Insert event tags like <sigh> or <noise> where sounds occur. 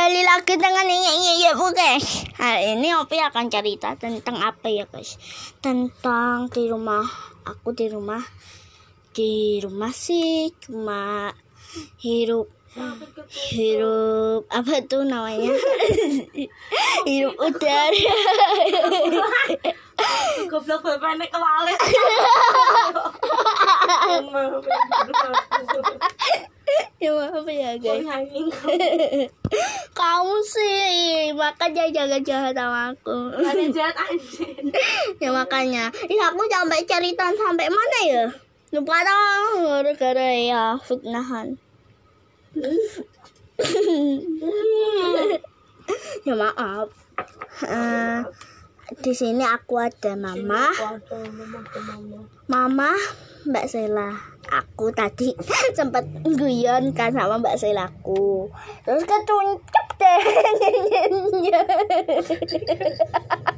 kembali lagi dengan ini ya guys. Hari ini Opi akan cerita tentang apa ya guys? Tentang di rumah aku di rumah di rumah sih cuma hidup hidup apa tuh namanya <laughs> hidup udara Goblok bapaknya kewalik. <laughs> <laughs> ya maaf ya guys? <laughs> Kamu sih makanya jangan jahat sama aku. Ada <laughs> jahat anjir. ya makanya. Ya aku sampai cerita sampai mana ya? Lupa dong gara-gara ya fitnahan. Ya maaf. Eh, di sini aku ada mama. Mama mbak Sela aku tadi <laughs> sempat guyon kan sama mbak Selaku terus ketuncep deh <laughs>